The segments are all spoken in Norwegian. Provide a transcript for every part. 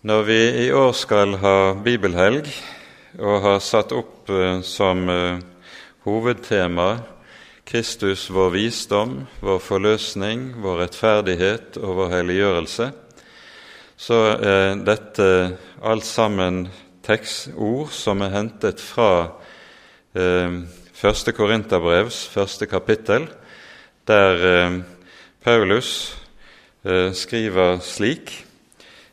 Når vi i år skal ha bibelhelg og har satt opp eh, som eh, hovedtema Kristus, vår visdom, vår forløsning, vår rettferdighet og vår helliggjørelse, så er dette alt sammen tekstord som er hentet fra eh, første Korinterbrevs første kapittel, der Paulus skriver slik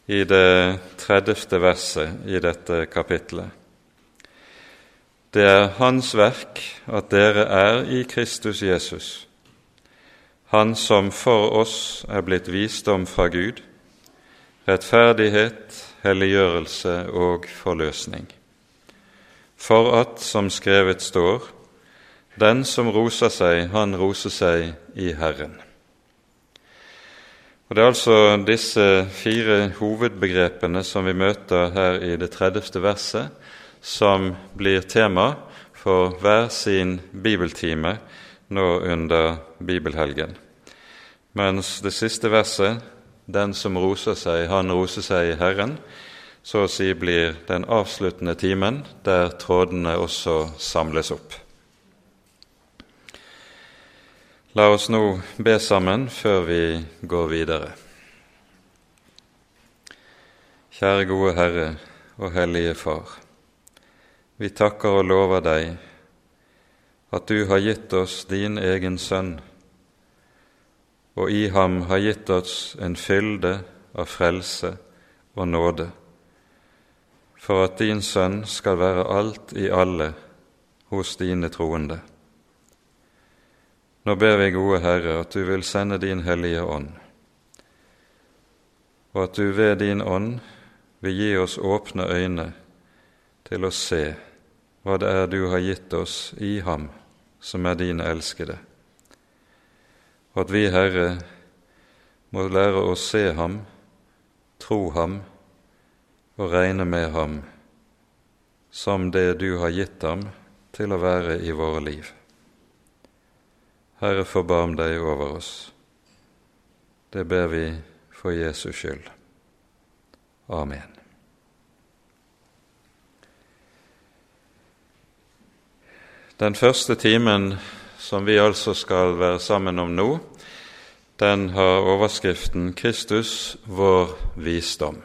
i det 30. verset i dette kapitlet. Det er Hans verk at dere er i Kristus Jesus, Han som for oss er blitt visdom fra Gud, rettferdighet, helliggjørelse og forløsning. For at, som skrevet står, den som roser seg, han roser seg i Herren. Og Det er altså disse fire hovedbegrepene som vi møter her i det 30. verset, som blir tema for hver sin bibeltime nå under bibelhelgen. Mens det siste verset, 'Den som roser seg, han roser seg i Herren', så å si blir den avsluttende timen, der trådene også samles opp. La oss nå be sammen før vi går videre. Kjære gode Herre og Hellige Far. Vi takker og lover deg at du har gitt oss din egen sønn, og i ham har gitt oss en fylde av frelse og nåde, for at din sønn skal være alt i alle hos dine troende. Nå ber vi, gode Herre, at du vil sende din Hellige Ånd, og at du ved din Ånd vil gi oss åpne øyne til å se hva det er du har gitt oss i ham, som er din elskede, og at vi, Herre, må lære å se ham, tro ham og regne med ham som det du har gitt ham til å være i våre liv. Herre, forbarm deg over oss. Det ber vi for Jesus skyld. Amen. Den første timen som vi altså skal være sammen om nå, den har overskriften Kristus, vår visdom.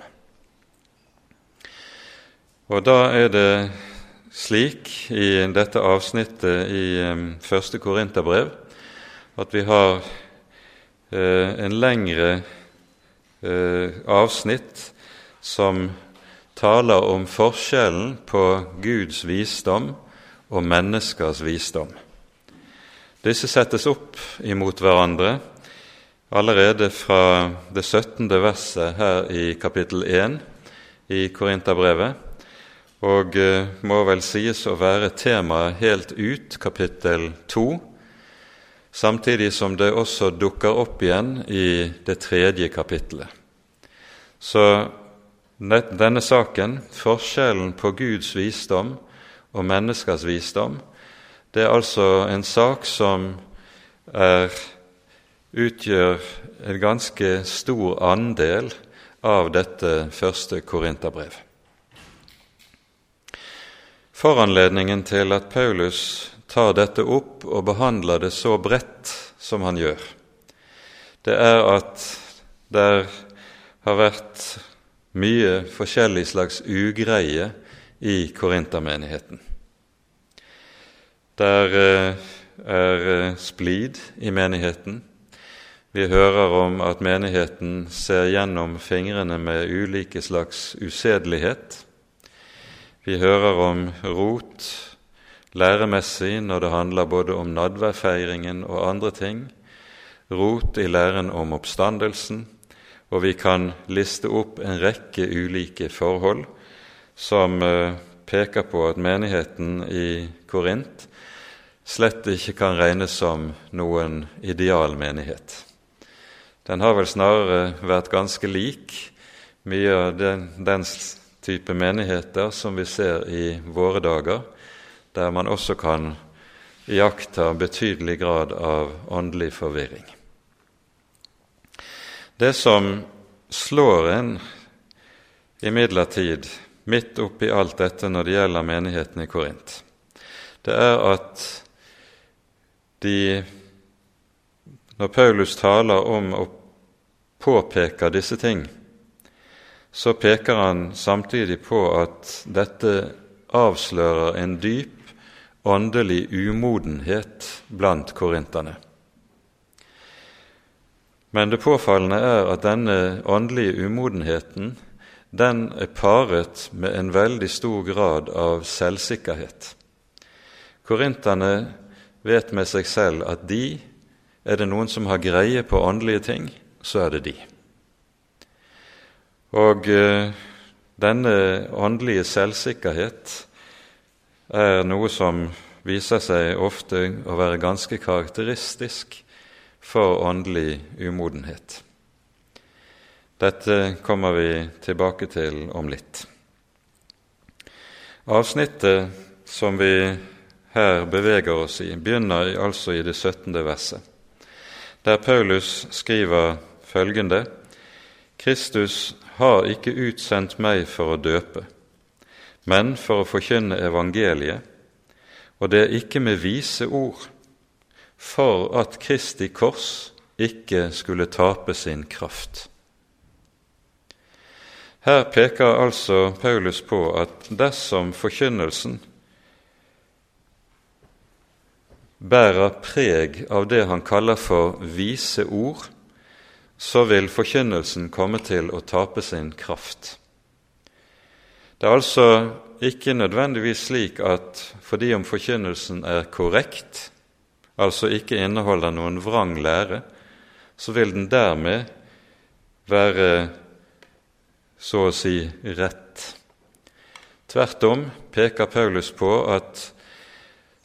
Og da er det slik i dette avsnittet i eh, første Korinterbrev at vi har eh, en lengre eh, avsnitt som taler om forskjellen på Guds visdom og menneskers visdom. Disse settes opp imot hverandre allerede fra det 17. verset her i kapittel 1 i Korinterbrevet, og eh, må vel sies å være temaet helt ut kapittel 2 samtidig som det også dukker opp igjen i det tredje kapittelet. Så denne saken, forskjellen på Guds visdom og menneskers visdom, det er altså en sak som er, utgjør en ganske stor andel av dette første korinterbrev. Foranledningen til at Paulus tar dette opp og behandler det så bredt som han gjør, det er at det har vært mye forskjellig slags ugreie i korintermenigheten. Der eh, er eh, splid i menigheten. Vi hører om at menigheten ser gjennom fingrene med ulike slags usedelighet. Vi hører om rot læremessig når det handler både om nadværfeiringen og andre ting, rot i læren om oppstandelsen, og vi kan liste opp en rekke ulike forhold som eh, peker på at menigheten i Korint slett ikke kan regnes som noen ideal menighet. Den har vel snarere vært ganske lik mye av den, den type menigheter som vi ser i våre dager, der man også kan iaktta betydelig grad av åndelig forvirring. Det som slår en imidlertid midt oppi alt dette når det gjelder menigheten i Korint, det er at de Når Paulus taler om å påpeke disse ting, så peker han samtidig på at dette avslører en dyp åndelig umodenhet blant korinterne. Men det påfallende er at denne åndelige umodenheten den er paret med en veldig stor grad av selvsikkerhet. Korinterne vet med seg selv at de er det noen som har greie på åndelige ting, så er det de. Og eh, denne åndelige selvsikkerhet er noe som viser seg ofte å være ganske karakteristisk for åndelig umodenhet. Dette kommer vi tilbake til om litt. Avsnittet som vi her beveger oss i, begynner altså i det 17. verset, der Paulus skriver følgende.: Kristus har ikke utsendt meg for å døpe, men for å forkynne evangeliet, og det er ikke med vise ord, for at Kristi kors ikke skulle tape sin kraft. Her peker altså Paulus på at dersom forkynnelsen bærer preg av det han kaller for vise ord, så vil forkynnelsen komme til å tape sin kraft. Det er altså ikke nødvendigvis slik at fordi om forkynnelsen er korrekt, altså ikke inneholder noen vrang lære, så vil den dermed være så å si rett. Tvert om peker Paulus på at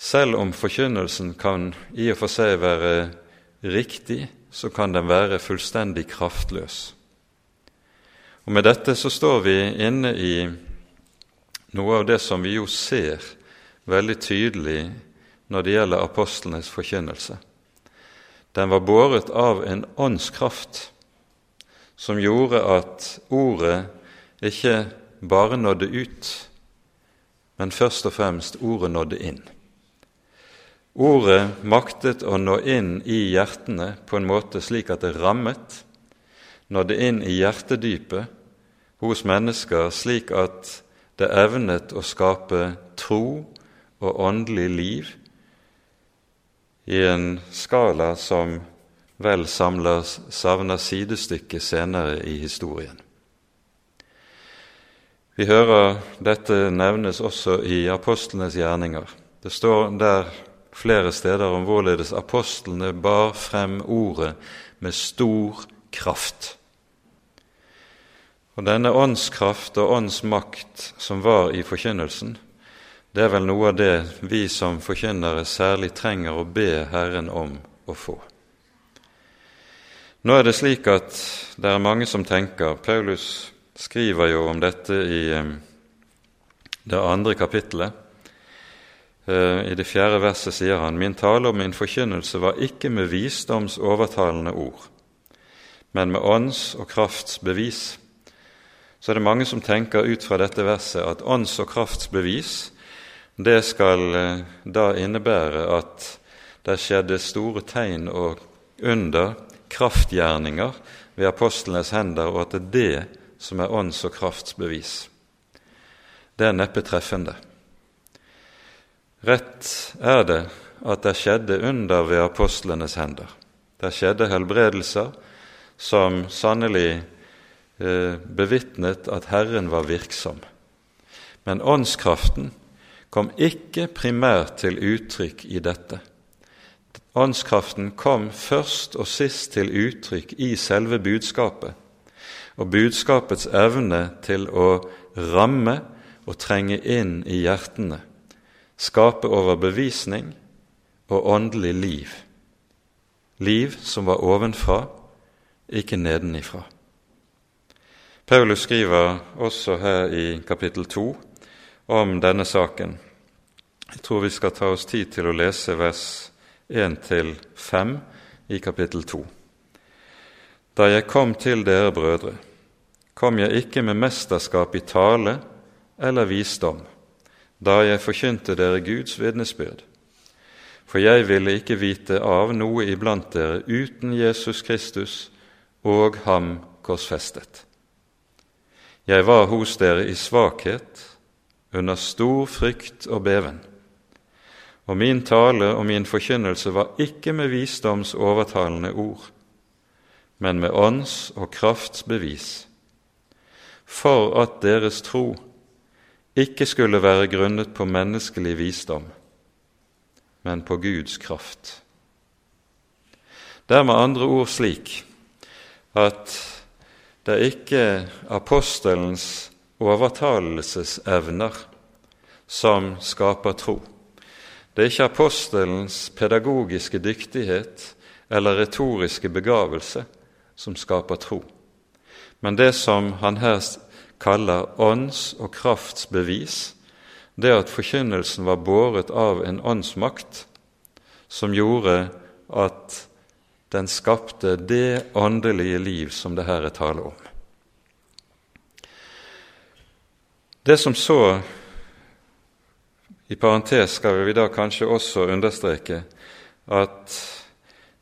selv om forkynnelsen kan i og for seg være riktig, så kan den være fullstendig kraftløs. Og Med dette så står vi inne i noe av det som vi jo ser veldig tydelig når det gjelder apostlenes forkynnelse. Den var båret av en åndskraft som gjorde at ordet ikke bare nådde ut, men først og fremst ordet nådde inn. Ordet maktet å nå inn i hjertene på en måte slik at det rammet, nådde inn i hjertedypet hos mennesker slik at det evnet å skape tro og åndelig liv i en skala som vel samler, savner sidestykke senere i historien. Vi hører dette nevnes også i apostlenes gjerninger. Det står der flere steder om hvorledes apostlene bar frem ordet med stor kraft. Og denne åndskraft og åndsmakt som var i forkynnelsen, det er vel noe av det vi som forkynnere særlig trenger å be Herren om å få. Nå er det slik at det er mange som tenker Paulus skriver jo om dette i eh, det andre kapittelet. Eh, I det fjerde verset sier han min tale og min forkynnelse var ikke med visdoms overtalende ord, men med ånds og krafts bevis. Så er det mange som tenker ut fra dette verset at ånds og kraftsbevis det skal eh, da innebære at det skjedde store tegn og under, kraftgjerninger, ved apostlenes hender, og at det er det som er ånds- og kraftsbevis. Det er neppe treffende. Rett er det at det skjedde under ved apostlenes hender. Det skjedde helbredelser som sannelig bevitnet at Herren var virksom. Men åndskraften kom ikke primært til uttrykk i dette. Åndskraften kom først og sist til uttrykk i selve budskapet, og budskapets evne til å ramme og trenge inn i hjertene, skape overbevisning og åndelig liv. Liv som var ovenfra, ikke nedenifra. Paulus skriver også her i kapittel 2 om denne saken. Jeg tror vi skal ta oss tid til å lese vers 1-5 i kapittel 2. Da jeg kom til dere brødre, kom jeg ikke med mesterskap i tale eller visdom, da jeg forkynte dere Guds vitnesbyrd. For jeg ville ikke vite av noe iblant dere uten Jesus Kristus og ham korsfestet. Jeg var hos dere i svakhet, under stor frykt og beven. Og min tale og min forkynnelse var ikke med visdoms overtalende ord, men med ånds og krafts bevis, for at deres tro ikke skulle være grunnet på menneskelig visdom, men på Guds kraft. Det er med andre ord slik at det er ikke apostelens overtalelsesevner som skaper tro. Det er ikke apostelens pedagogiske dyktighet eller retoriske begavelse som skaper tro, men det som han her kaller ånds- og kraftsbevis, det at forkynnelsen var båret av en åndsmakt som gjorde at den skapte det åndelige liv som det her er tale om. Det som så i parentes skal vi da kanskje også understreke at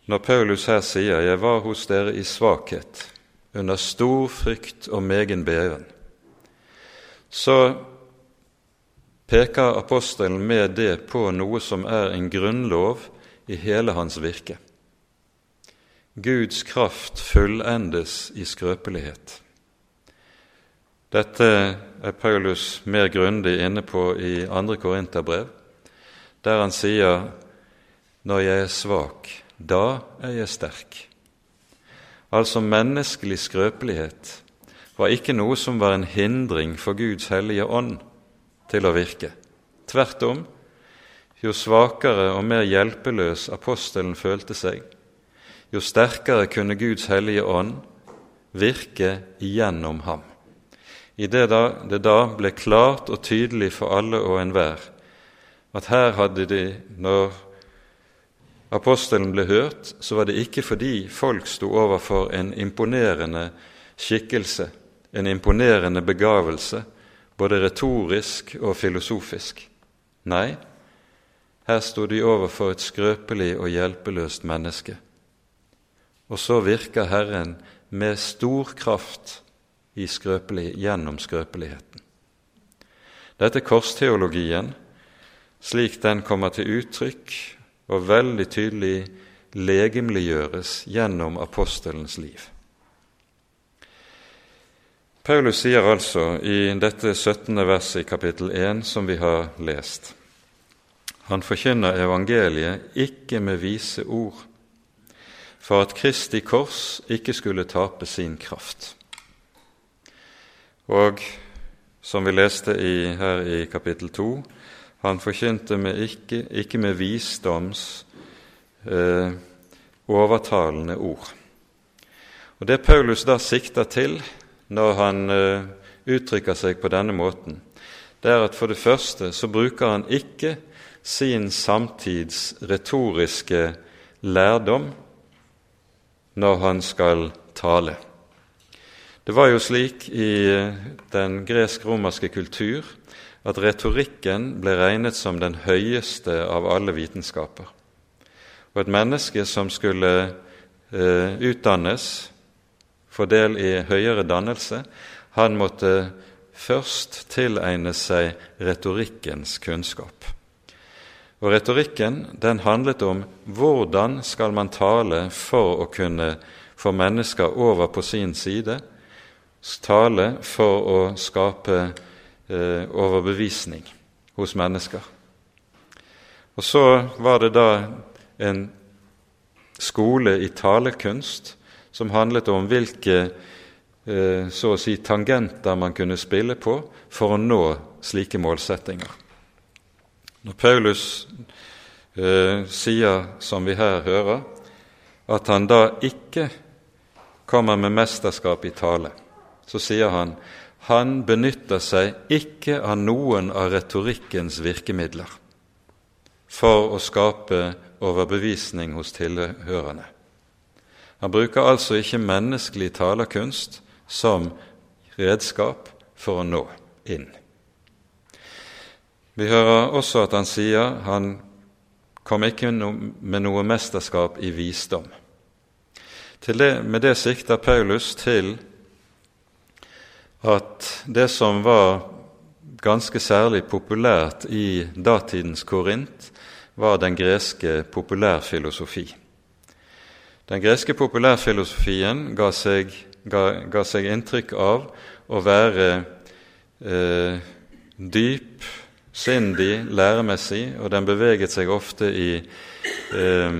når Paulus her sier 'Jeg var hos dere i svakhet, under stor frykt og megen beven', så peker apostelen med det på noe som er en grunnlov i hele hans virke. Guds kraft fullendes i skrøpelighet. Dette er Paulus mer grundig inne på i 2. Korinterbrev, der han sier når jeg er svak, da er jeg sterk. Altså menneskelig skrøpelighet var ikke noe som var en hindring for Guds hellige ånd til å virke. Tvert om, jo svakere og mer hjelpeløs apostelen følte seg, jo sterkere kunne Guds hellige ånd virke gjennom ham. I det da, det da ble klart og tydelig for alle og enhver at her hadde de, når apostelen ble hørt, så var det ikke fordi folk sto overfor en imponerende skikkelse, en imponerende begavelse, både retorisk og filosofisk. Nei, her sto de overfor et skrøpelig og hjelpeløst menneske og så virker Herren med stor kraft skrøpelig, gjennom skrøpeligheten. Dette er korsteologien, slik den kommer til uttrykk og veldig tydelig legemliggjøres gjennom apostelens liv. Paulus sier altså i dette 17. verset i kapittel 1 som vi har lest, han forkynner evangeliet ikke med vise ord, for at Kristi kors ikke skulle tape sin kraft. Og som vi leste i, her i kapittel 2, han forkynte med ikke, ikke, med visdoms eh, overtalende ord. Og Det Paulus da sikter til når han eh, uttrykker seg på denne måten, det er at for det første så bruker han ikke sin samtids retoriske lærdom når han skal tale. Det var jo slik i den gresk-romerske kultur at retorikken ble regnet som den høyeste av alle vitenskaper. Og et menneske som skulle eh, utdannes, få del i høyere dannelse, han måtte først tilegne seg retorikkens kunnskap. Og Retorikken den handlet om hvordan skal man tale for å kunne få mennesker over på sin side, tale for å skape eh, overbevisning hos mennesker. Og så var det da en skole i talekunst som handlet om hvilke eh, så å si tangenter man kunne spille på for å nå slike målsettinger. Når Paulus eh, sier, som vi her hører, at han da ikke kommer med mesterskap i tale, så sier han han benytter seg ikke av noen av retorikkens virkemidler for å skape overbevisning hos tilhørende. Han bruker altså ikke menneskelig talerkunst som redskap for å nå inn. Vi hører også at han sier han kom ikke med noe mesterskap i visdom. Det, med det sikter Paulus til at det som var ganske særlig populært i datidens Korint, var den greske populærfilosofi. Den greske populærfilosofien ga seg, ga, ga seg inntrykk av å være eh, dyp, sindig, læremessig, og den beveget seg ofte i eh,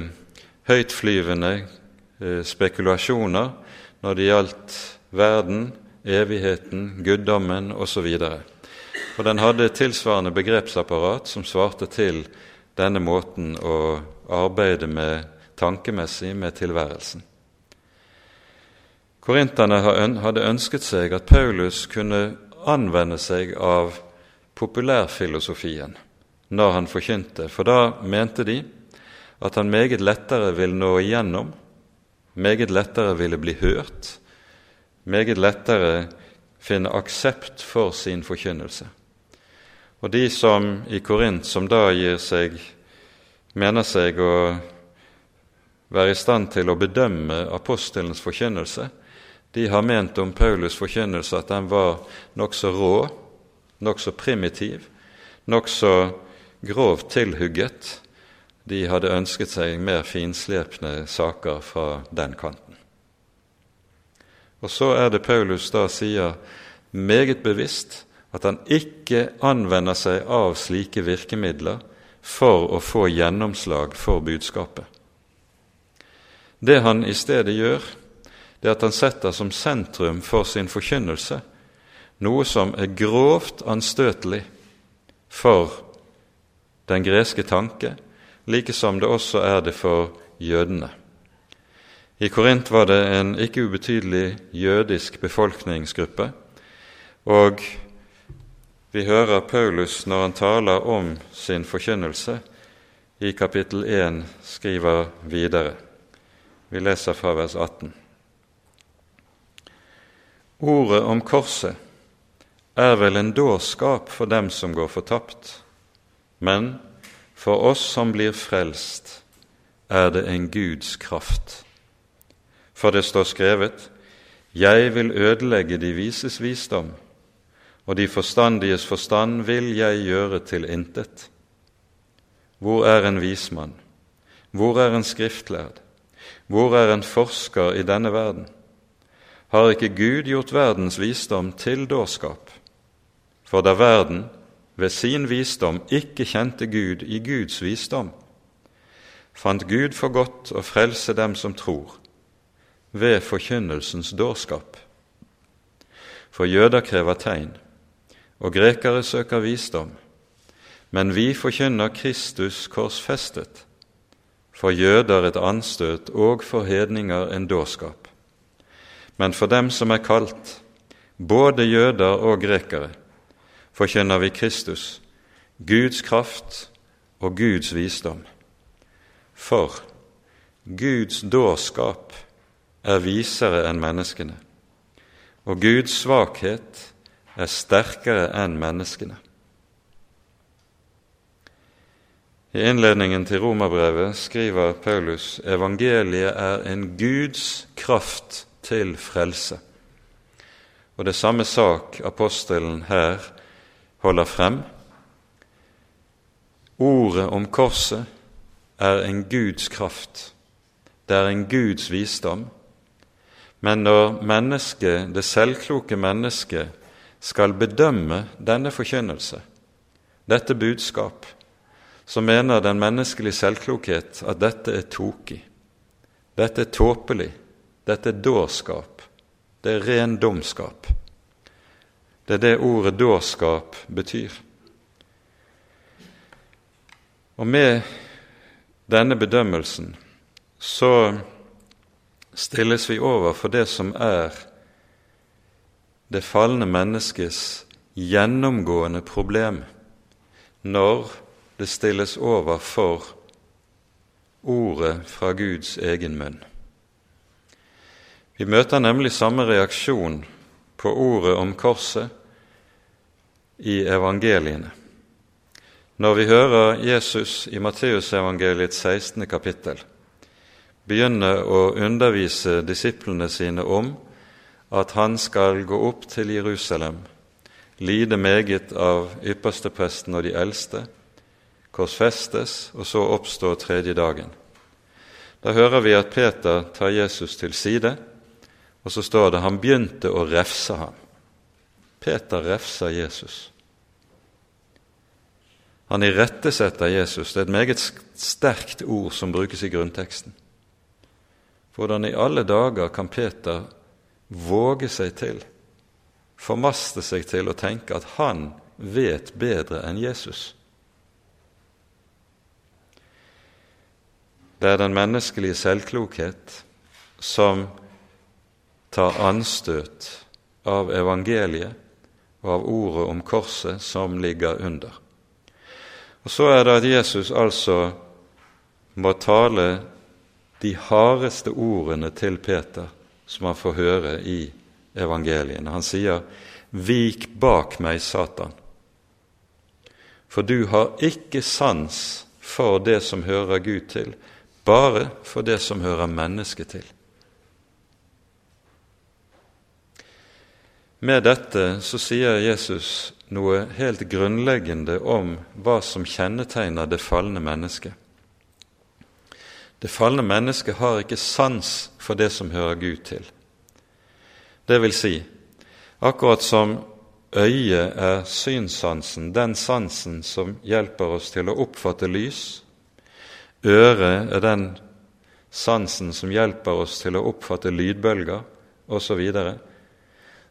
høytflyvende eh, spekulasjoner når det gjaldt verden, evigheten, guddommen osv. Og den hadde et tilsvarende begrepsapparat som svarte til denne måten å arbeide med tankemessig med tilværelsen. Korinterne hadde ønsket seg at Paulus kunne anvende seg av populærfilosofien når han forkynte, for da mente de at han meget lettere ville nå igjennom, meget lettere ville bli hørt, meget lettere finne aksept for sin forkynnelse. Og de som i Korint som da gir seg, mener seg å være i stand til å bedømme apostelens forkynnelse, de har ment om Paulus' forkynnelse at den var nokså rå, nokså primitiv, nokså grovt tilhugget. De hadde ønsket seg mer finslepne saker fra den kanten. Og så er det Paulus da sier meget bevisst at han ikke anvender seg av slike virkemidler for å få gjennomslag for budskapet. Det han i stedet gjør, det er at han setter som sentrum for sin forkynnelse noe som er grovt anstøtelig for den greske tanke, like som det også er det for jødene. I Korint var det en ikke ubetydelig jødisk befolkningsgruppe, og vi hører Paulus når han taler om sin forkynnelse, i kapittel 1 skriver videre. Vi leser fra vers 18. Ordet om korset er vel en dårskap for dem som går fortapt, men for oss som blir frelst, er det en Guds kraft. For det står skrevet:" Jeg vil ødelegge de vises visdom, og de forstandiges forstand vil jeg gjøre til intet. Hvor er en vismann? Hvor er en skriftlærd? Hvor er en forsker i denne verden? Har ikke Gud gjort verdens visdom til dårskap? For da verden ved sin visdom ikke kjente Gud i Guds visdom, fant Gud for godt å frelse dem som tror, ved forkynnelsens dårskap. For jøder krever tegn, og grekere søker visdom, men vi forkynner Kristus korsfestet, for jøder et anstøt og for hedninger en dårskap. Men for dem som er kalt, både jøder og grekere, forkynner vi Kristus, Guds kraft og Guds visdom. For Guds dårskap er visere enn menneskene, og Guds svakhet er sterkere enn menneskene. I innledningen til romerbrevet skriver Paulus evangeliet er en Guds kraft til frelse. Og det samme sak apostelen her holder frem. Ordet om korset er en Guds kraft. Det er en Guds visdom. Men når mennesket, det selvkloke mennesket skal bedømme denne forkynnelse, dette budskap, så mener den menneskelige selvklokhet at dette er tokig. Dette er tåpelig. Dette er dårskap. Det er ren dumskap. Det er det ordet dårskap betyr. Og med denne bedømmelsen så stilles vi over for det som er det falne menneskets gjennomgående problem når det stilles over for ordet fra Guds egen munn. Vi møter nemlig samme reaksjon på ordet om korset i evangeliene. Når vi hører Jesus i Matteusevangeliets 16. kapittel begynne å undervise disiplene sine om at han skal gå opp til Jerusalem, lide meget av ypperstepresten og de eldste, korsfestes og så oppstå tredje dagen. Da hører vi at Peter tar Jesus til side, og så står det han begynte å refse ham. Peter refser Jesus. Han irettesetter Jesus. Det er et meget sterkt ord som brukes i grunnteksten. Hvordan i alle dager kan Peter våge seg til, formaste seg til å tenke at han vet bedre enn Jesus? Det er den menneskelige selvklokhet som tar anstøt av evangeliet og av ordet om korset som ligger under. Og så er det at Jesus altså må tale de hardeste ordene til Peter som han får høre i evangeliene. Han sier, 'Vik bak meg, Satan', for du har ikke sans for det som hører Gud til, bare for det som hører mennesket til. Med dette så sier Jesus noe helt grunnleggende om hva som kjennetegner det falne mennesket. Det falne mennesket har ikke sans for det som hører Gud til. Det vil si, akkurat som øyet er synssansen, den sansen som hjelper oss til å oppfatte lys, øret er den sansen som hjelper oss til å oppfatte lydbølger, osv.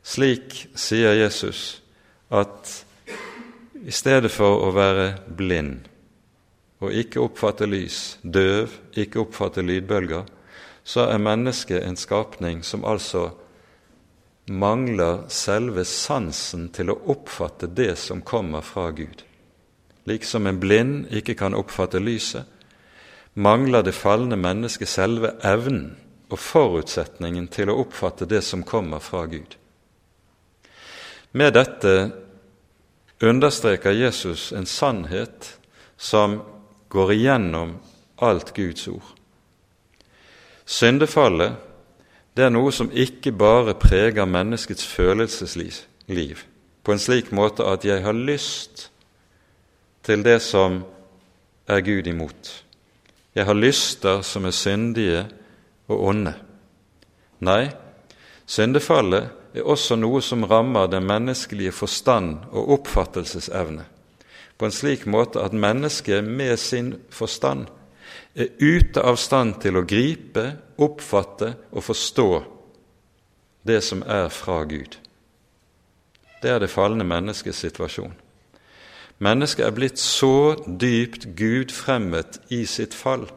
Slik sier Jesus at i stedet for å være blind og ikke oppfatte lys, døv, ikke oppfatte lydbølger, så er mennesket en skapning som altså mangler selve sansen til å oppfatte det som kommer fra Gud. Liksom en blind ikke kan oppfatte lyset, mangler det falne mennesket selve evnen og forutsetningen til å oppfatte det som kommer fra Gud. Med dette understreker Jesus en sannhet som går igjennom alt Guds ord. Syndefallet det er noe som ikke bare preger menneskets følelsesliv på en slik måte at jeg har lyst til det som er Gud imot. Jeg har lyster som er syndige og onde. Nei, syndefallet er også noe som rammer den menneskelige forstand og oppfattelsesevne, på en slik måte at mennesket med sin forstand er ute av stand til å gripe, oppfatte og forstå det som er fra Gud. Det er det falne menneskets situasjon. Mennesket er blitt så dypt gudfremmet i sitt fall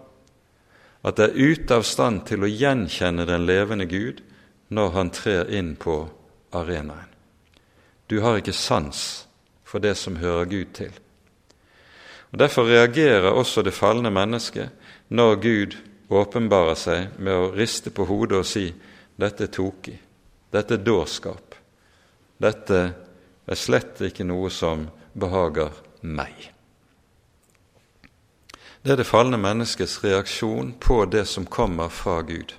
at det er ute av stand til å gjenkjenne den levende Gud når han trer inn på arenaen. Du har ikke sans for det som hører Gud til. Og Derfor reagerer også det falne mennesket når Gud åpenbarer seg med å riste på hodet og si dette er tokig, dette er dårskap, dette er slett ikke noe som behager meg. Det er det falne menneskets reaksjon på det som kommer fra Gud.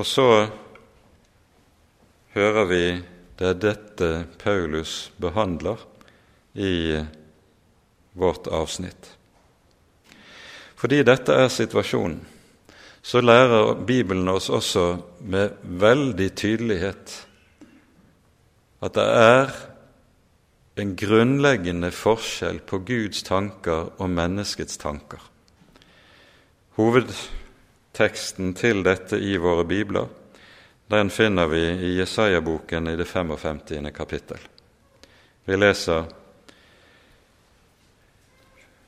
Og så hører vi det er dette Paulus behandler i vårt avsnitt. Fordi dette er situasjonen, så lærer Bibelen oss også med veldig tydelighet at det er en grunnleggende forskjell på Guds tanker og menneskets tanker. Hovedteksten til dette i våre bibler den finner vi i Jesaja-boken i det 55. kapittel. Vi leser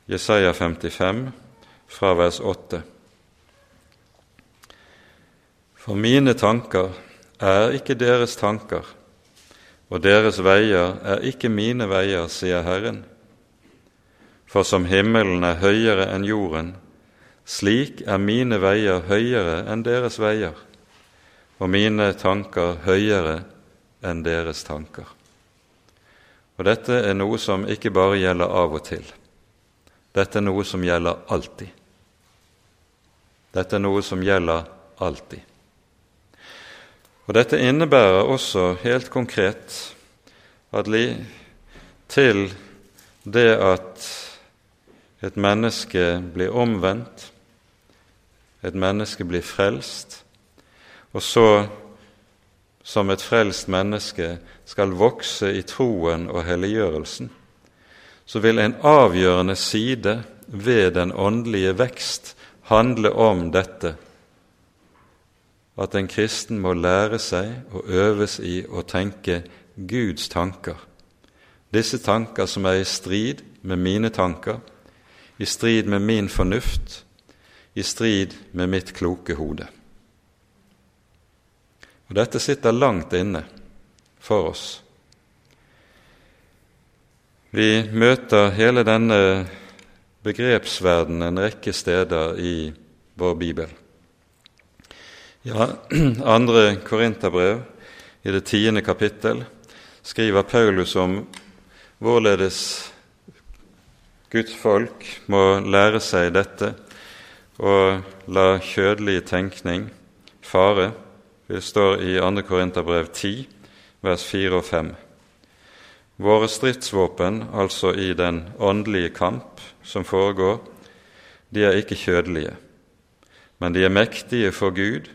Jesaja 55 fra vers 8. For mine tanker er ikke deres tanker, og deres veier er ikke mine veier, sier Herren. For som himmelen er høyere enn jorden, slik er mine veier høyere enn deres veier og mine tanker høyere enn deres tanker. Og dette er noe som ikke bare gjelder av og til. Dette er noe som gjelder alltid. Dette er noe som gjelder alltid. Og Dette innebærer også helt konkret at til det at et menneske blir omvendt, et menneske blir frelst, og så som et frelst menneske skal vokse i troen og helliggjørelsen, så vil en avgjørende side ved den åndelige vekst handle om dette at en kristen må lære seg og øves i å tenke Guds tanker, disse tanker som er i strid med mine tanker, i strid med min fornuft, i strid med mitt kloke hode. Og Dette sitter langt inne for oss. Vi møter hele denne begrepsverdenen en rekke steder i vår bibel. Ja, andre Korinterbrev, i det tiende kapittel, skriver Paulus om hvorledes Guds folk må lære seg dette og la kjødelig tenkning fare det står i 2. Korinterbrev 10, vers 4 og 5. Våre stridsvåpen, altså i den åndelige kamp som foregår, de er ikke kjødelige, men de er mektige for Gud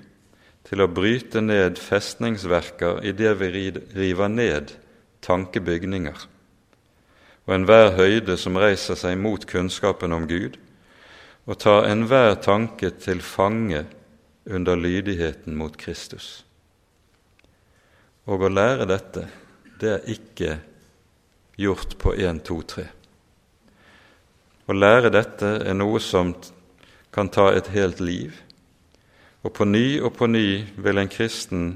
til å bryte ned festningsverker idet vi river ned tankebygninger, og enhver høyde som reiser seg mot kunnskapen om Gud, og tar enhver tanke til fange under lydigheten mot Kristus. Og å lære dette, det er ikke gjort på én, to, tre. Å lære dette er noe som kan ta et helt liv. Og på ny og på ny vil en kristen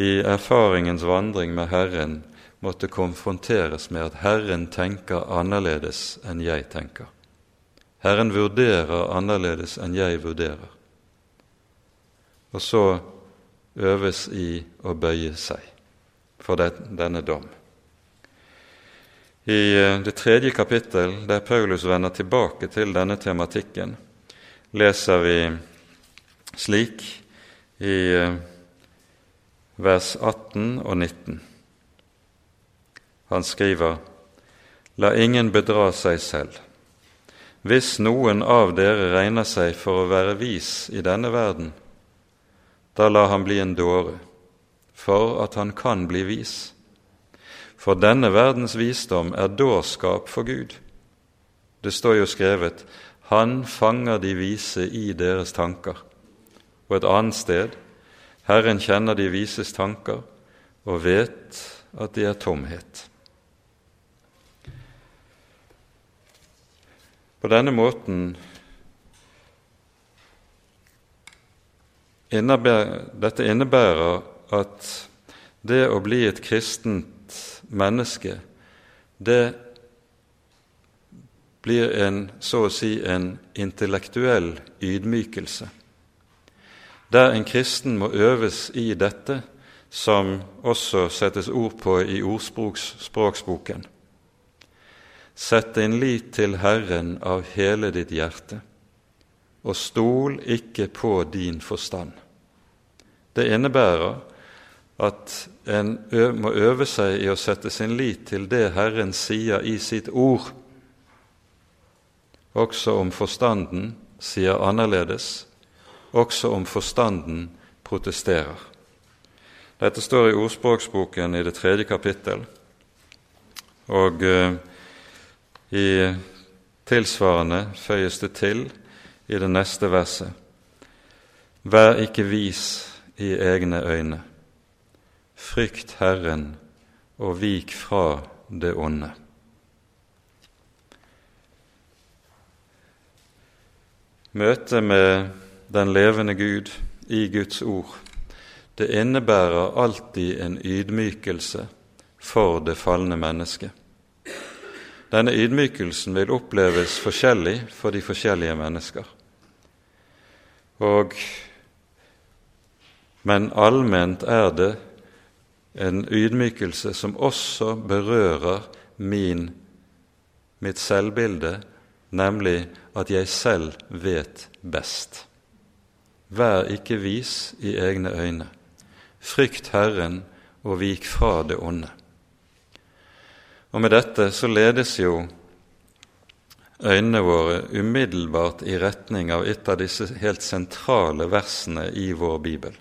i erfaringens vandring med Herren måtte konfronteres med at Herren tenker annerledes enn jeg tenker. Herren vurderer annerledes enn jeg vurderer og så øves i å bøye seg for denne dom. I eh, det tredje kapittel, der Paulus vender tilbake til denne tematikken, leser vi slik i eh, vers 18 og 19. Han skriver:" La ingen bedra seg selv. Hvis noen av dere regner seg for å være vis i denne verden, da la han bli en dåre, for at han kan bli vis. For denne verdens visdom er dårskap for Gud. Det står jo skrevet 'Han fanger de vise i deres tanker', og et annet sted 'Herren kjenner de vises tanker og vet at de er tomhet'. På denne måten innebærer, dette innebærer at det å bli et kristent menneske, det blir en, så å si en intellektuell ydmykelse, der en kristen må øves i dette, som også settes ord på i ordspråksboken. Sett din lit til Herren av hele ditt hjerte og stol ikke på din forstand. Det innebærer at en må øve seg i å sette sin lit til det Herren sier i sitt ord, også om forstanden sier annerledes, også om forstanden protesterer. Dette står i ordspråksboken i det tredje kapittel, og i tilsvarende føyes det til i det neste verset. Vær ikke vis i egne øyne. Frykt Herren og vik fra det onde. Møtet med den levende Gud i Guds ord, det innebærer alltid en ydmykelse for det falne mennesket. Denne ydmykelsen vil oppleves forskjellig for de forskjellige mennesker. Og, men allment er det en ydmykelse som også berører min, mitt selvbilde, nemlig at jeg selv vet best. Vær ikke vis i egne øyne. Frykt Herren og vik fra det onde. Og med dette så ledes jo øynene våre umiddelbart i retning av et av disse helt sentrale versene i vår bibel.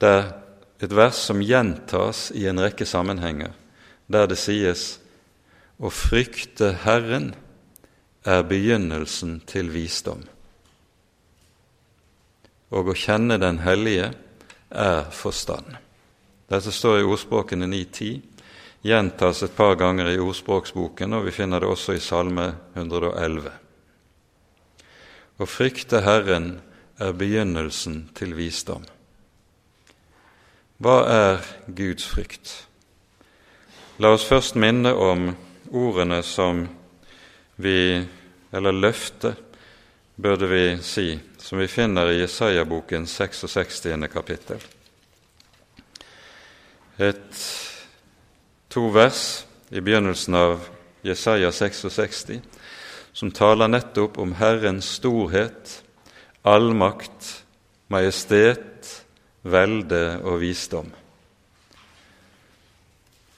Det er et vers som gjentas i en rekke sammenhenger, der det sies å frykte Herren er begynnelsen til visdom, og å kjenne Den hellige er forstand. Dette står i ordspråkene 9.10, gjentas et par ganger i ordspråksboken, og vi finner det også i Salme 111. Å frykte Herren er begynnelsen til visdom. Hva er Guds frykt? La oss først minne om ordene som vi, eller løftet, burde vi si, som vi finner i Jesaja-boken 66. kapittel. Et to vers i begynnelsen av Jesaja 66 som taler nettopp om Herrens storhet, allmakt, majestet, velde og visdom.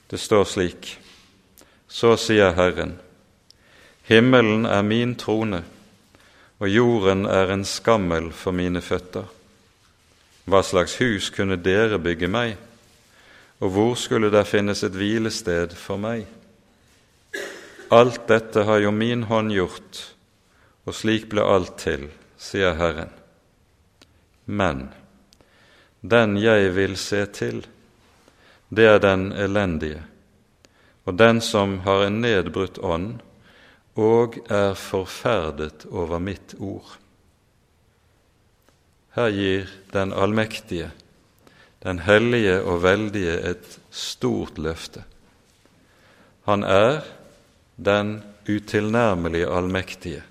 Det står slik:" Så sier Herren, himmelen er min trone, og jorden er en skammel for mine føtter. Hva slags hus kunne dere bygge meg? Og hvor skulle der finnes et hvilested for meg? Alt dette har jo min hånd gjort, og slik ble alt til, sier Herren. Men den jeg vil se til, det er den elendige, og den som har en nedbrutt ånd og er forferdet over mitt ord. Her gir Den allmektige den hellige og veldige et stort løfte. Han er den utilnærmelige allmektige,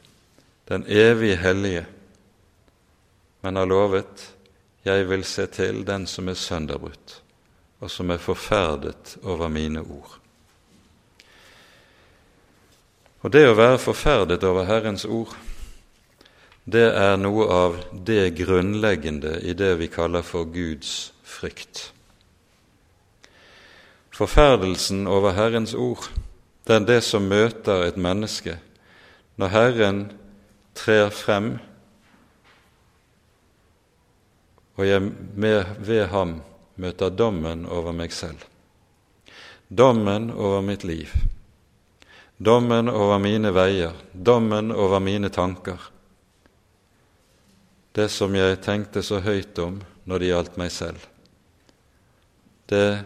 den evige hellige, men har lovet jeg vil se til den som er sønderbrutt, og som er forferdet over mine ord. Og det å være forferdet over Herrens ord, det er noe av det grunnleggende i det vi kaller for Guds frykt. Forferdelsen over Herrens ord, det er det som møter et menneske når Herren trer frem, og jeg ved ham møter dommen over meg selv. Dommen over mitt liv, dommen over mine veier, dommen over mine tanker. Det som jeg tenkte så høyt om når det gjaldt meg selv det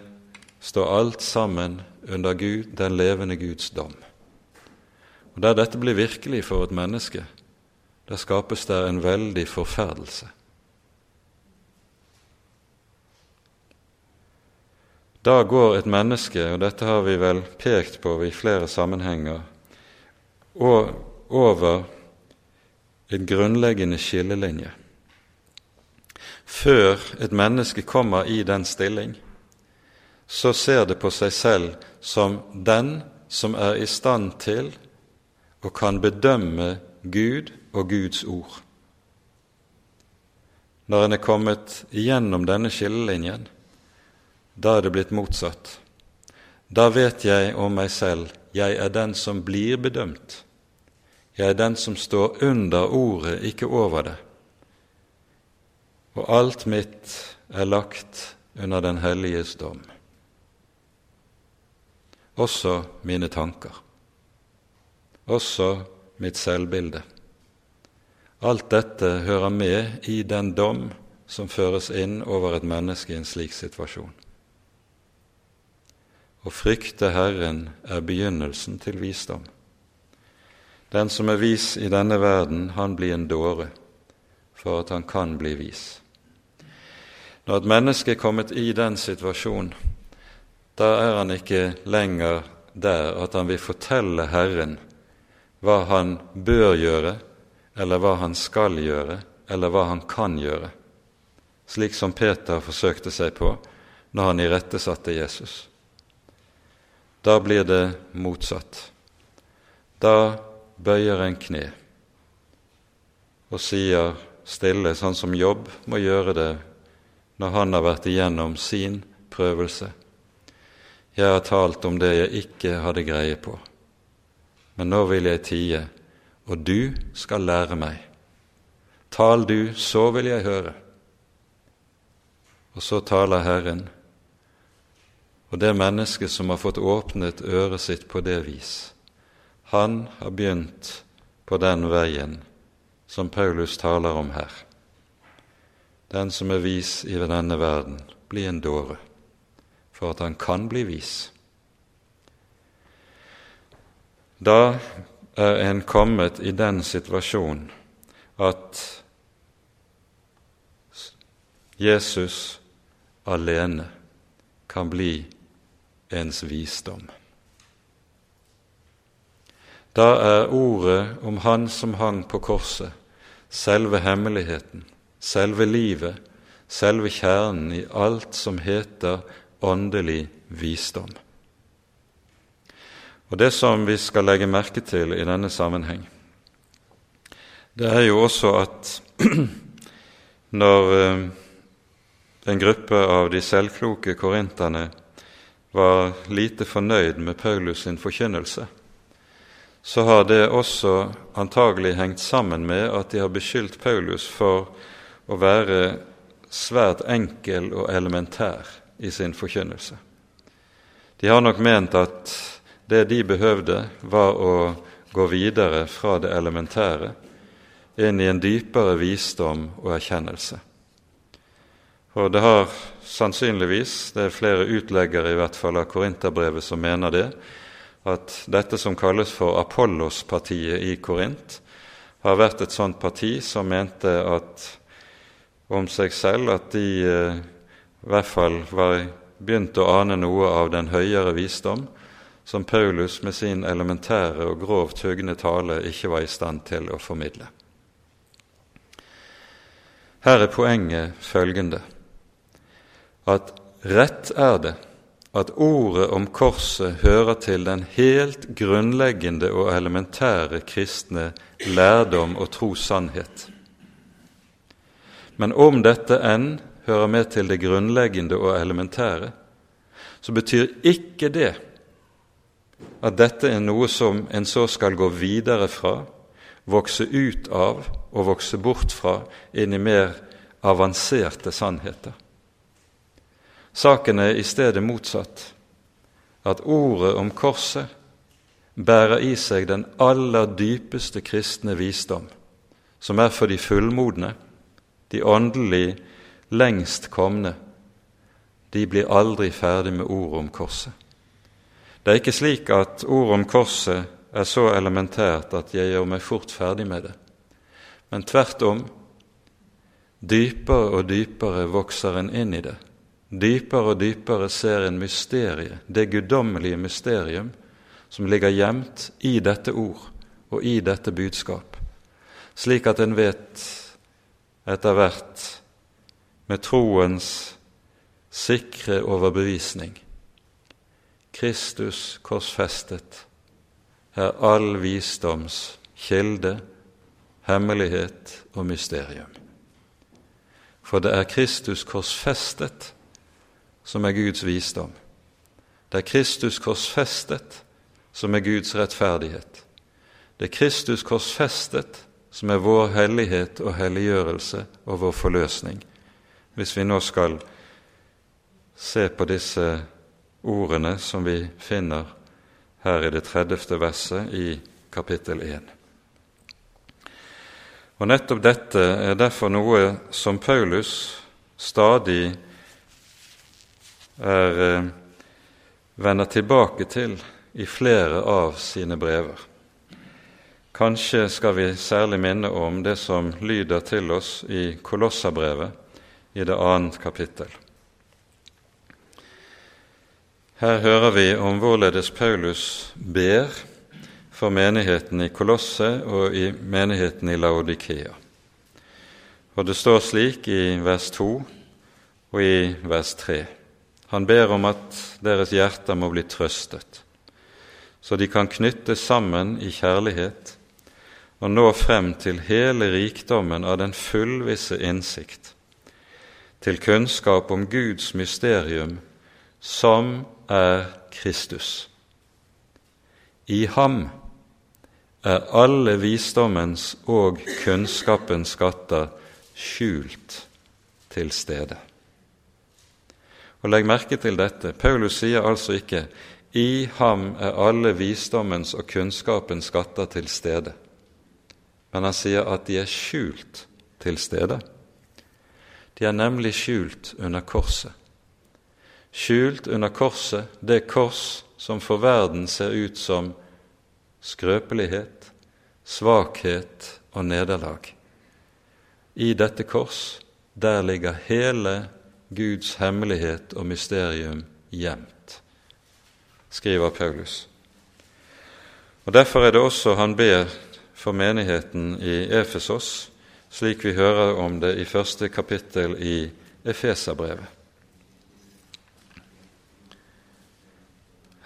står alt sammen under Gud, den levende Guds dom. Og Der dette blir virkelig for et menneske, der skapes det en veldig forferdelse. Da går et menneske, og dette har vi vel pekt på i flere sammenhenger, over en grunnleggende skillelinje. Før et menneske kommer i den stilling, så ser det på seg selv som den som er i stand til og kan bedømme Gud og Guds ord. Når en er kommet igjennom denne skillelinjen, da er det blitt motsatt. Da vet jeg om meg selv jeg er den som blir bedømt. Jeg er den som står under ordet, ikke over det. Og alt mitt er lagt under Den helliges dom også mine tanker, også mitt selvbilde. Alt dette hører med i den dom som føres inn over et menneske i en slik situasjon. Å frykte Herren er begynnelsen til visdom. Den som er vis i denne verden, han blir en dåre for at han kan bli vis. Når et menneske er kommet i den situasjonen da er han ikke lenger der at han vil fortelle Herren hva han bør gjøre, eller hva han skal gjøre, eller hva han kan gjøre, slik som Peter forsøkte seg på når han irettesatte Jesus. Da blir det motsatt. Da bøyer en kne og sier stille, sånn som Jobb må gjøre det når han har vært igjennom sin prøvelse. Jeg har talt om det jeg ikke hadde greie på, men nå vil jeg tie, og du skal lære meg. Tal du, så vil jeg høre. Og så taler Herren, og det mennesket som har fått åpnet øret sitt på det vis, han har begynt på den veien som Paulus taler om her. Den som er vis i denne verden, blir en dåre, for at han kan bli vis. Da er en kommet i den situasjonen at Jesus alene kan bli ens visdom. Da er ordet om Han som hang på korset, selve hemmeligheten, selve livet, selve kjernen i alt som heter åndelig visdom. Og Det som vi skal legge merke til i denne sammenheng, det er jo også at når eh, en gruppe av de selvkloke korinterne var lite fornøyd med Paulus sin forkynnelse, så har det også antagelig hengt sammen med at de har beskyldt Paulus for å være svært enkel og elementær i sin forkynnelse. De har nok ment at det de behøvde, var å gå videre fra det elementære inn i en dypere visdom og erkjennelse. Og det har sannsynligvis, det er flere utleggere i hvert fall av Korinterbrevet som mener det, at dette som kalles for Apollos-partiet i Korint, har vært et sånt parti som mente at om seg selv at de eh, i hvert fall var begynt å ane noe av den høyere visdom, som Paulus med sin elementære og grovt hugne tale ikke var i stand til å formidle. Her er poenget følgende at rett er det at ordet om korset hører til den helt grunnleggende og elementære kristne lærdom og trossannhet. Men om dette enn hører med til det grunnleggende og elementære, så betyr ikke det at dette er noe som en så skal gå videre fra, vokse ut av og vokse bort fra inn i mer avanserte sannheter. Saken er i stedet motsatt, at ordet om korset bærer i seg den aller dypeste kristne visdom, som er for de fullmodne, de åndelig lengst komne. De blir aldri ferdig med ordet om korset. Det er ikke slik at ordet om korset er så elementært at jeg gjør meg fort ferdig med det, men tvert om, dypere og dypere vokser en inn i det Dypere og dypere ser en mysterie, det guddommelige mysterium, som ligger gjemt i dette ord og i dette budskap, slik at en vet etter hvert med troens sikre overbevisning Kristus korsfestet er all visdoms kilde, hemmelighet og mysterium. For det er Kristus korsfestet som er Guds visdom. Det er Kristus korsfestet som er Guds rettferdighet. Det er Kristus korsfestet som er vår hellighet og helliggjørelse og vår forløsning. Hvis vi nå skal se på disse ordene som vi finner her i det 30. verset i kapittel 1. Og Nettopp dette er derfor noe som Paulus stadig er, eh, vender tilbake til i flere av sine brever. Kanskje skal vi særlig minne om det som lyder til oss i Kolossabrevet i det annet kapittel. Her hører vi om hvorledes Paulus ber for menigheten i Kolosse og i menigheten i Laodikea. Og det står slik i vers 2 og i vers 3. Han ber om at deres hjerter må bli trøstet, så de kan knyttes sammen i kjærlighet og nå frem til hele rikdommen av den fullvisse innsikt, til kunnskap om Guds mysterium, som er Kristus. I ham er alle visdommens og kunnskapens skatter skjult til stede. Og Legg merke til dette. Paulus sier altså ikke 'i ham er alle visdommens og kunnskapens skatter til stede', men han sier at de er skjult til stede. De er nemlig skjult under korset. Skjult under korset, det kors som for verden ser ut som skrøpelighet, svakhet og nederlag. I dette kors, der ligger hele Guds hemmelighet og mysterium gjemt, skriver Paulus. Og Derfor er det også han ber for menigheten i Efesos, slik vi hører om det i første kapittel i Efeserbrevet.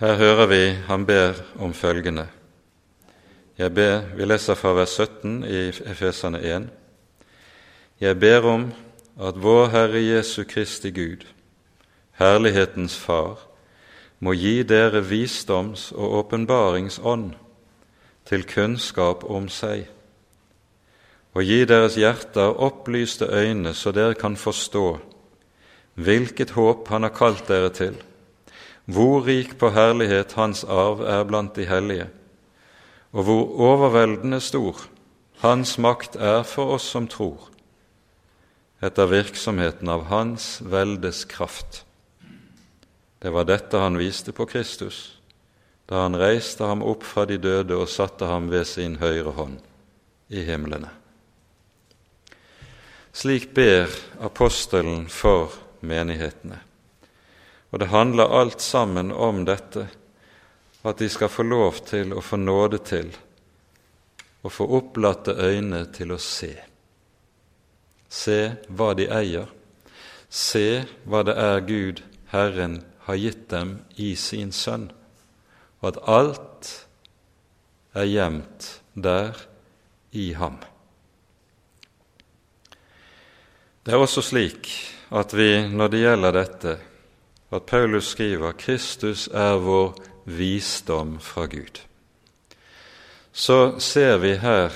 Her hører vi han ber om følgende. Jeg ber, Vi leser fra vers 17 i Efesene 1. Jeg ber om at vår Herre Jesu Kristi Gud, herlighetens Far, må gi dere visdoms- og åpenbaringsånd til kunnskap om seg, og gi deres hjerter opplyste øyne så dere kan forstå hvilket håp Han har kalt dere til, hvor rik på herlighet Hans arv er blant de hellige, og hvor overveldende stor Hans makt er for oss som tror, etter virksomheten av Hans veldes kraft. Det var dette han viste på Kristus da han reiste ham opp fra de døde og satte ham ved sin høyre hånd i himlene. Slik ber apostelen for menighetene. Og det handler alt sammen om dette, at de skal få lov til å få nåde til å få opplatte øyne til å se se hva de eier, se hva det er Gud, Herren, har gitt dem i sin Sønn, og at alt er gjemt der i ham. Det er også slik at vi, når det gjelder dette, at Paulus skriver 'Kristus er vår visdom fra Gud', så ser vi her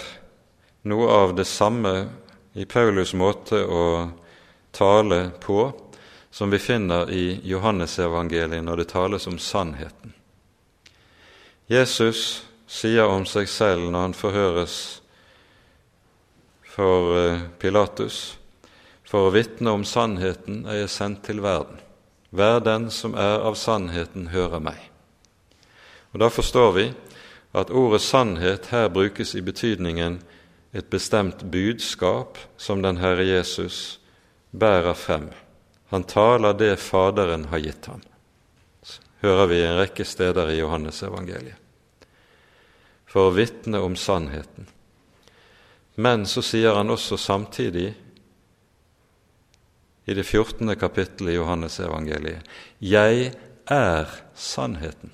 noe av det samme i Paulus' måte å tale på som vi finner i Johannesevangeliet når det tales om sannheten. Jesus sier om seg selv når han forhøres for eh, Pilatus for å vitne om sannheten er jeg sendt til verden. Hver den som er av sannheten, hører meg. Og Da forstår vi at ordet sannhet her brukes i betydningen et bestemt budskap som den Herre Jesus bærer frem. Han taler det Faderen har gitt ham, hører vi en rekke steder i Johannesevangeliet, for å vitne om sannheten. Men så sier han også samtidig i det 14. kapittelet i Johannesevangeliet 'Jeg er sannheten'.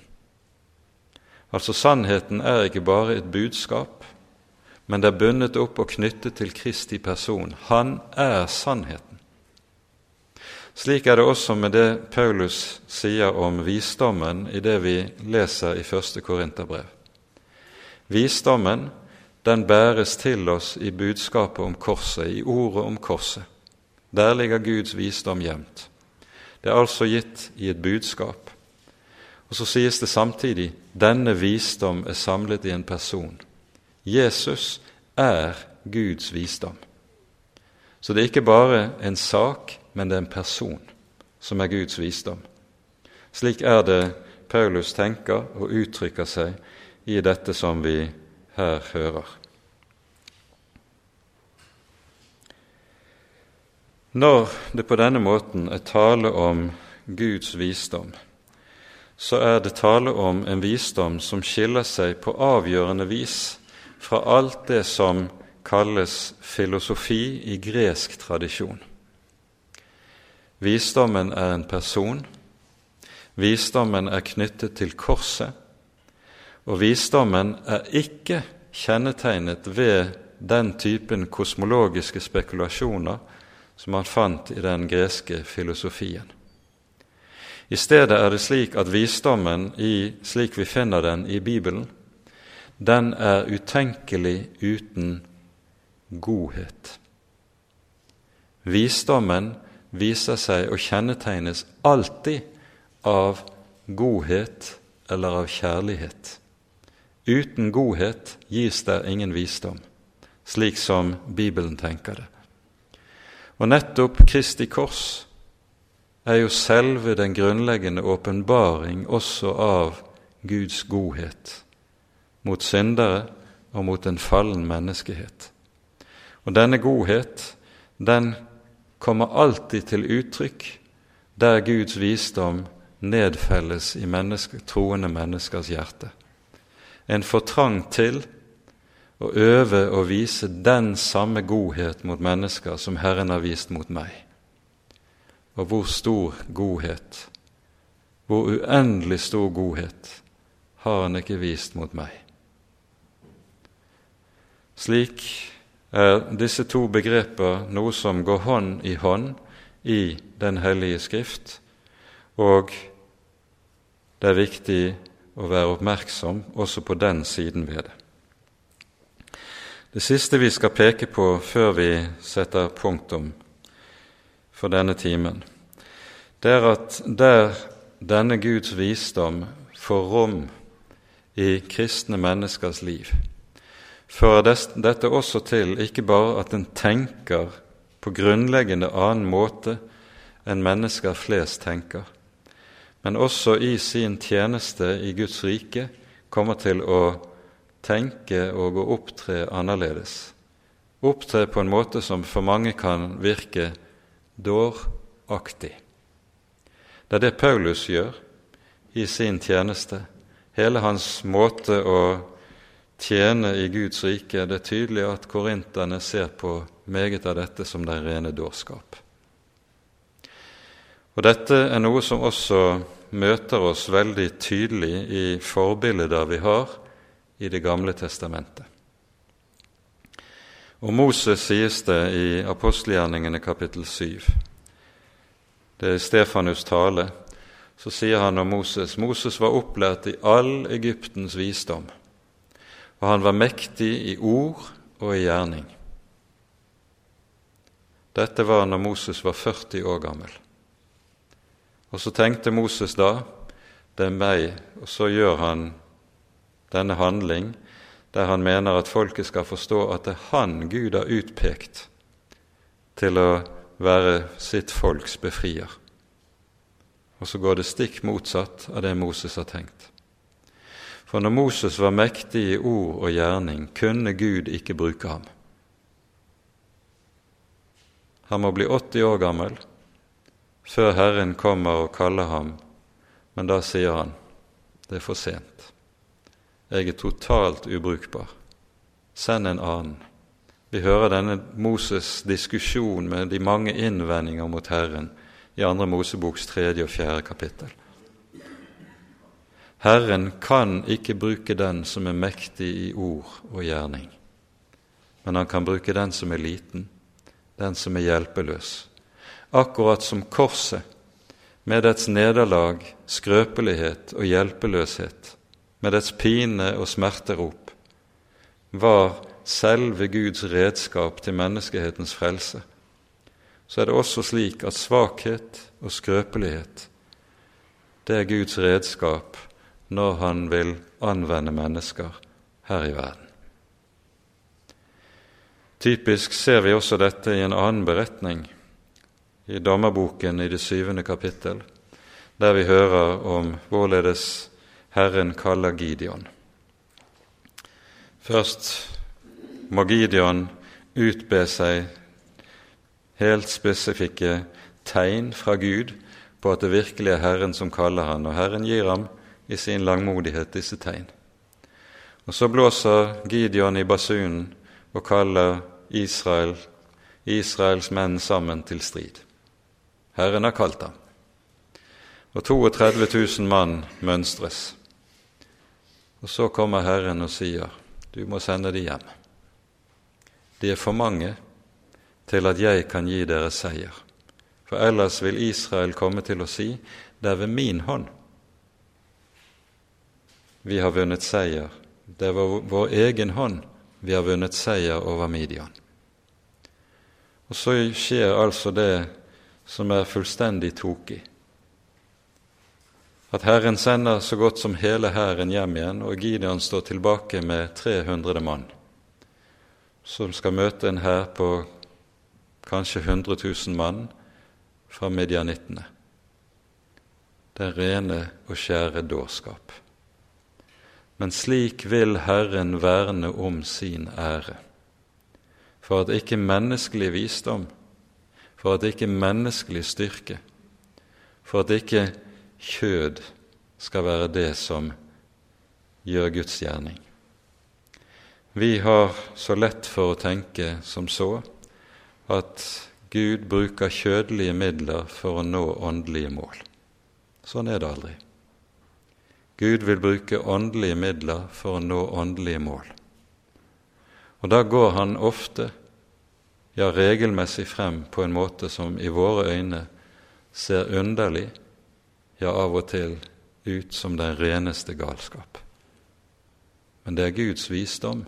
Altså, sannheten er ikke bare et budskap, men det er bundet opp og knyttet til Kristi person. Han er sannheten. Slik er det også med det Paulus sier om visdommen i det vi leser i første Korinterbrev. Visdommen den bæres til oss i budskapet om korset, i ordet om korset. Der ligger Guds visdom gjemt. Det er altså gitt i et budskap. Og så sies det samtidig denne visdom er samlet i en person. Jesus er Guds visdom. Så det er ikke bare en sak, men det er en person som er Guds visdom. Slik er det Paulus tenker og uttrykker seg i dette som vi her hører. Når det på denne måten er tale om Guds visdom, så er det tale om en visdom som skiller seg på avgjørende vis fra alt det som kalles filosofi i gresk tradisjon. Visdommen er en person Visdommen er knyttet til korset, og visdommen er ikke kjennetegnet ved den typen kosmologiske spekulasjoner som han fant i den greske filosofien. I stedet er det slik at visdommen, i, slik vi finner den i Bibelen, den er utenkelig uten godhet. Visdommen viser seg å kjennetegnes alltid av godhet eller av kjærlighet. Uten godhet gis der ingen visdom, slik som Bibelen tenker det. Og nettopp Kristi kors er jo selve den grunnleggende åpenbaring også av Guds godhet mot syndere og mot en fallen menneskehet. Og denne godhet, den kommer alltid til uttrykk der Guds visdom nedfelles i menneske, troende menneskers hjerte. En får trang til å øve og vise den samme godhet mot mennesker som Herren har vist mot meg. Og hvor stor godhet, hvor uendelig stor godhet, har Han ikke vist mot meg. Slik er disse to begreper noe som går hånd i hånd i Den hellige Skrift, og det er viktig å være oppmerksom også på den siden ved det. Det siste vi skal peke på før vi setter punktum for denne timen, det er at der denne Guds visdom får rom i kristne menneskers liv, fører dette også til ikke bare at en tenker på grunnleggende annen måte enn mennesker flest tenker, men også i sin tjeneste i Guds rike kommer til å tenke og å opptre annerledes. Opptre på en måte som for mange kan virke dåraktig. Det er det Paulus gjør i sin tjeneste. Hele hans måte å tjene i Guds rike Det er tydelig at korinterne ser på meget av dette som den rene dårskap. Og Dette er noe som også møter oss veldig tydelig i forbilder vi har i Det gamle testamentet. Om Moses sies det i apostelgjerningene kapittel 7. Det er Stefanus' tale. Så sier han om Moses Moses var opplært i all Egyptens visdom og han var mektig i ord og i gjerning. Dette var når Moses var 40 år gammel. Og så tenkte Moses da det er meg, og så gjør han denne handling der han mener at folket skal forstå at det er han Gud har utpekt til å være sitt folks befrier. Og så går det stikk motsatt av det Moses har tenkt. For når Moses var mektig i ord og gjerning, kunne Gud ikke bruke ham. Han må bli 80 år gammel før Herren kommer og kaller ham, men da sier han det er for sent. Jeg er totalt ubrukbar. Send en annen. Vi hører denne Moses' diskusjon med de mange innvendinger mot Herren i andre Moseboks tredje og fjerde kapittel. Herren kan ikke bruke den som er mektig i ord og gjerning, men han kan bruke den som er liten, den som er hjelpeløs. Akkurat som korset, med dets nederlag, skrøpelighet og hjelpeløshet, med dets pine og smerterop, var selve Guds redskap til menneskehetens frelse, så er det også slik at svakhet og skrøpelighet, det er Guds redskap når han vil anvende mennesker her i verden. Typisk ser vi også dette i en annen beretning, i Dommerboken i det syvende kapittel, der vi hører om hvorledes Herren kaller Gideon. Først må Gideon utbe seg helt spesifikke tegn fra Gud på at det virkelig er Herren som kaller han, og Herren gir ham i sin langmodighet disse tegn. Og så blåser Gideon i basunen og kaller Israel, Israels menn sammen til strid. Herren har kalt ham. og 32 000 mann mønstres. Og så kommer Herren og sier, du må sende de hjem. De er for mange til at jeg kan gi dere seier. For ellers vil Israel komme til å si, det er ved min hånd vi har vunnet seier. Det er ved vår egen hånd vi har vunnet seier over Midian. Og så skjer altså det som er fullstendig tokig. At Herren sender så godt som hele hæren hjem igjen, og Gideon står tilbake med 300 mann, som skal møte en hær på kanskje 100 000 mann fra midjanittene. Det er rene og skjære dårskap. Men slik vil Herren verne om sin ære, for at ikke menneskelig visdom for at ikke menneskelig styrke, for at ikke kjød skal være det som gjør Guds gjerning. Vi har så lett for å tenke som så at Gud bruker kjødelige midler for å nå åndelige mål. Sånn er det aldri. Gud vil bruke åndelige midler for å nå åndelige mål. Og da går han ofte ja, regelmessig frem på en måte som i våre øyne ser underlig, ja, av og til ut som den reneste galskap. Men det er Guds visdom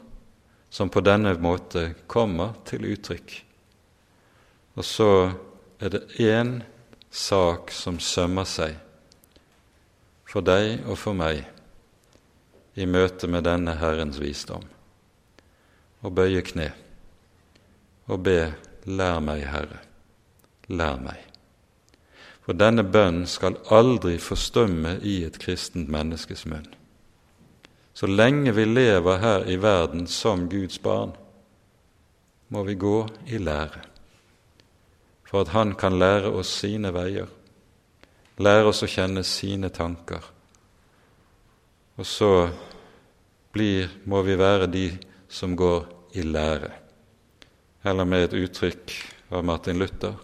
som på denne måte kommer til uttrykk. Og så er det én sak som sømmer seg for deg og for meg i møte med denne Herrens visdom å bøye kne og be Lær meg, Herre, lær meg. For denne bønnen skal aldri forstumme i et kristent menneskes munn. Så lenge vi lever her i verden som Guds barn, må vi gå i lære, for at Han kan lære oss sine veier, lære oss å kjenne sine tanker. Og så blir, må vi være de som går i lære eller med et uttrykk av Martin Luther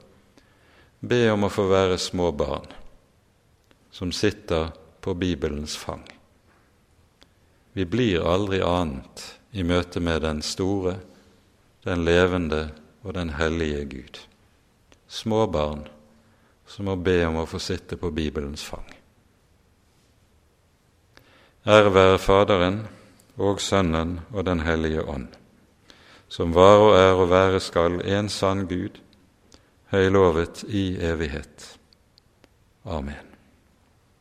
be om å få være små barn som sitter på Bibelens fang. Vi blir aldri annet i møte med den store, den levende og den hellige Gud. Små barn som må be om å få sitte på Bibelens fang. Ære være Faderen og Sønnen og Den hellige ånd som var og er og være skal en sann Gud, høylovet i evighet. Amen.